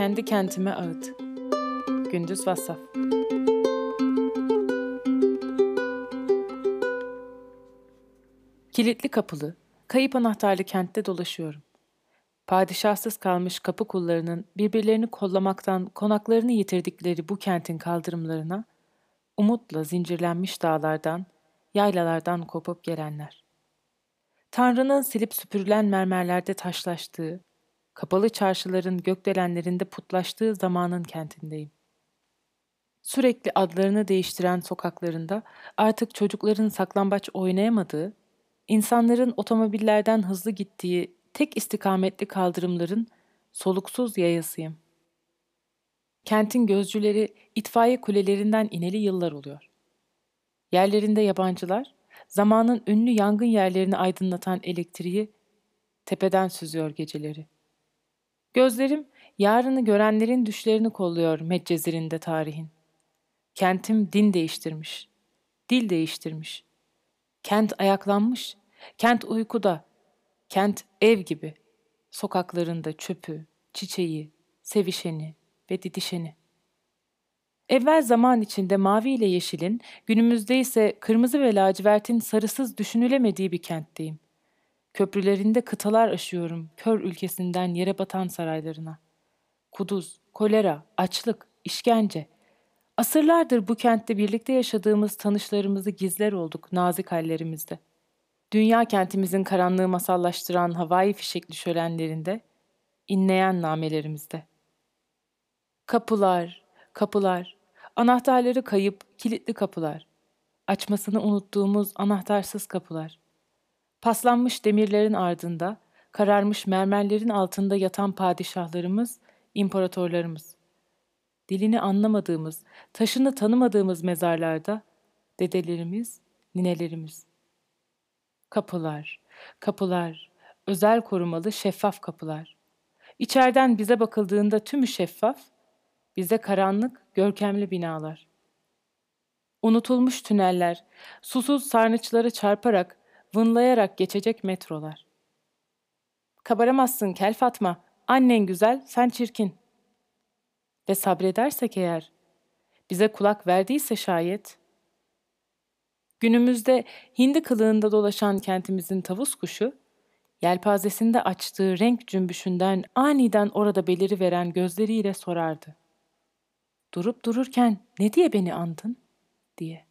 kendi kentime ağıt. Gündüz Vassaf Kilitli kapılı, kayıp anahtarlı kentte dolaşıyorum. Padişahsız kalmış kapı kullarının birbirlerini kollamaktan konaklarını yitirdikleri bu kentin kaldırımlarına, umutla zincirlenmiş dağlardan, yaylalardan kopup gelenler. Tanrı'nın silip süpürülen mermerlerde taşlaştığı, kapalı çarşıların gökdelenlerinde putlaştığı zamanın kentindeyim. Sürekli adlarını değiştiren sokaklarında artık çocukların saklambaç oynayamadığı, insanların otomobillerden hızlı gittiği tek istikametli kaldırımların soluksuz yayasıyım. Kentin gözcüleri itfaiye kulelerinden ineli yıllar oluyor. Yerlerinde yabancılar, zamanın ünlü yangın yerlerini aydınlatan elektriği tepeden süzüyor geceleri. Gözlerim yarını görenlerin düşlerini kolluyor Medcezir'inde tarihin. Kentim din değiştirmiş, dil değiştirmiş. Kent ayaklanmış, kent uykuda, kent ev gibi. Sokaklarında çöpü, çiçeği, sevişeni ve didişeni. Evvel zaman içinde mavi ile yeşilin, günümüzde ise kırmızı ve lacivertin sarısız düşünülemediği bir kentteyim. Köprülerinde kıtalar aşıyorum kör ülkesinden yere batan saraylarına. Kuduz, kolera, açlık, işkence. Asırlardır bu kentte birlikte yaşadığımız tanışlarımızı gizler olduk nazik hallerimizde. Dünya kentimizin karanlığı masallaştıran havai fişekli şölenlerinde, inleyen namelerimizde. Kapılar, kapılar, anahtarları kayıp kilitli kapılar, açmasını unuttuğumuz anahtarsız kapılar. Paslanmış demirlerin ardında, kararmış mermerlerin altında yatan padişahlarımız, imparatorlarımız. Dilini anlamadığımız, taşını tanımadığımız mezarlarda dedelerimiz, ninelerimiz. Kapılar, kapılar, özel korumalı şeffaf kapılar. İçeriden bize bakıldığında tümü şeffaf, bize karanlık, görkemli binalar. Unutulmuş tüneller, susuz sarnıçları çarparak vınlayarak geçecek metrolar. Kabaramazsın kel Fatma, annen güzel, sen çirkin. Ve sabredersek eğer, bize kulak verdiyse şayet, günümüzde hindi kılığında dolaşan kentimizin tavus kuşu, yelpazesinde açtığı renk cümbüşünden aniden orada beliri veren gözleriyle sorardı. Durup dururken ne diye beni andın? diye.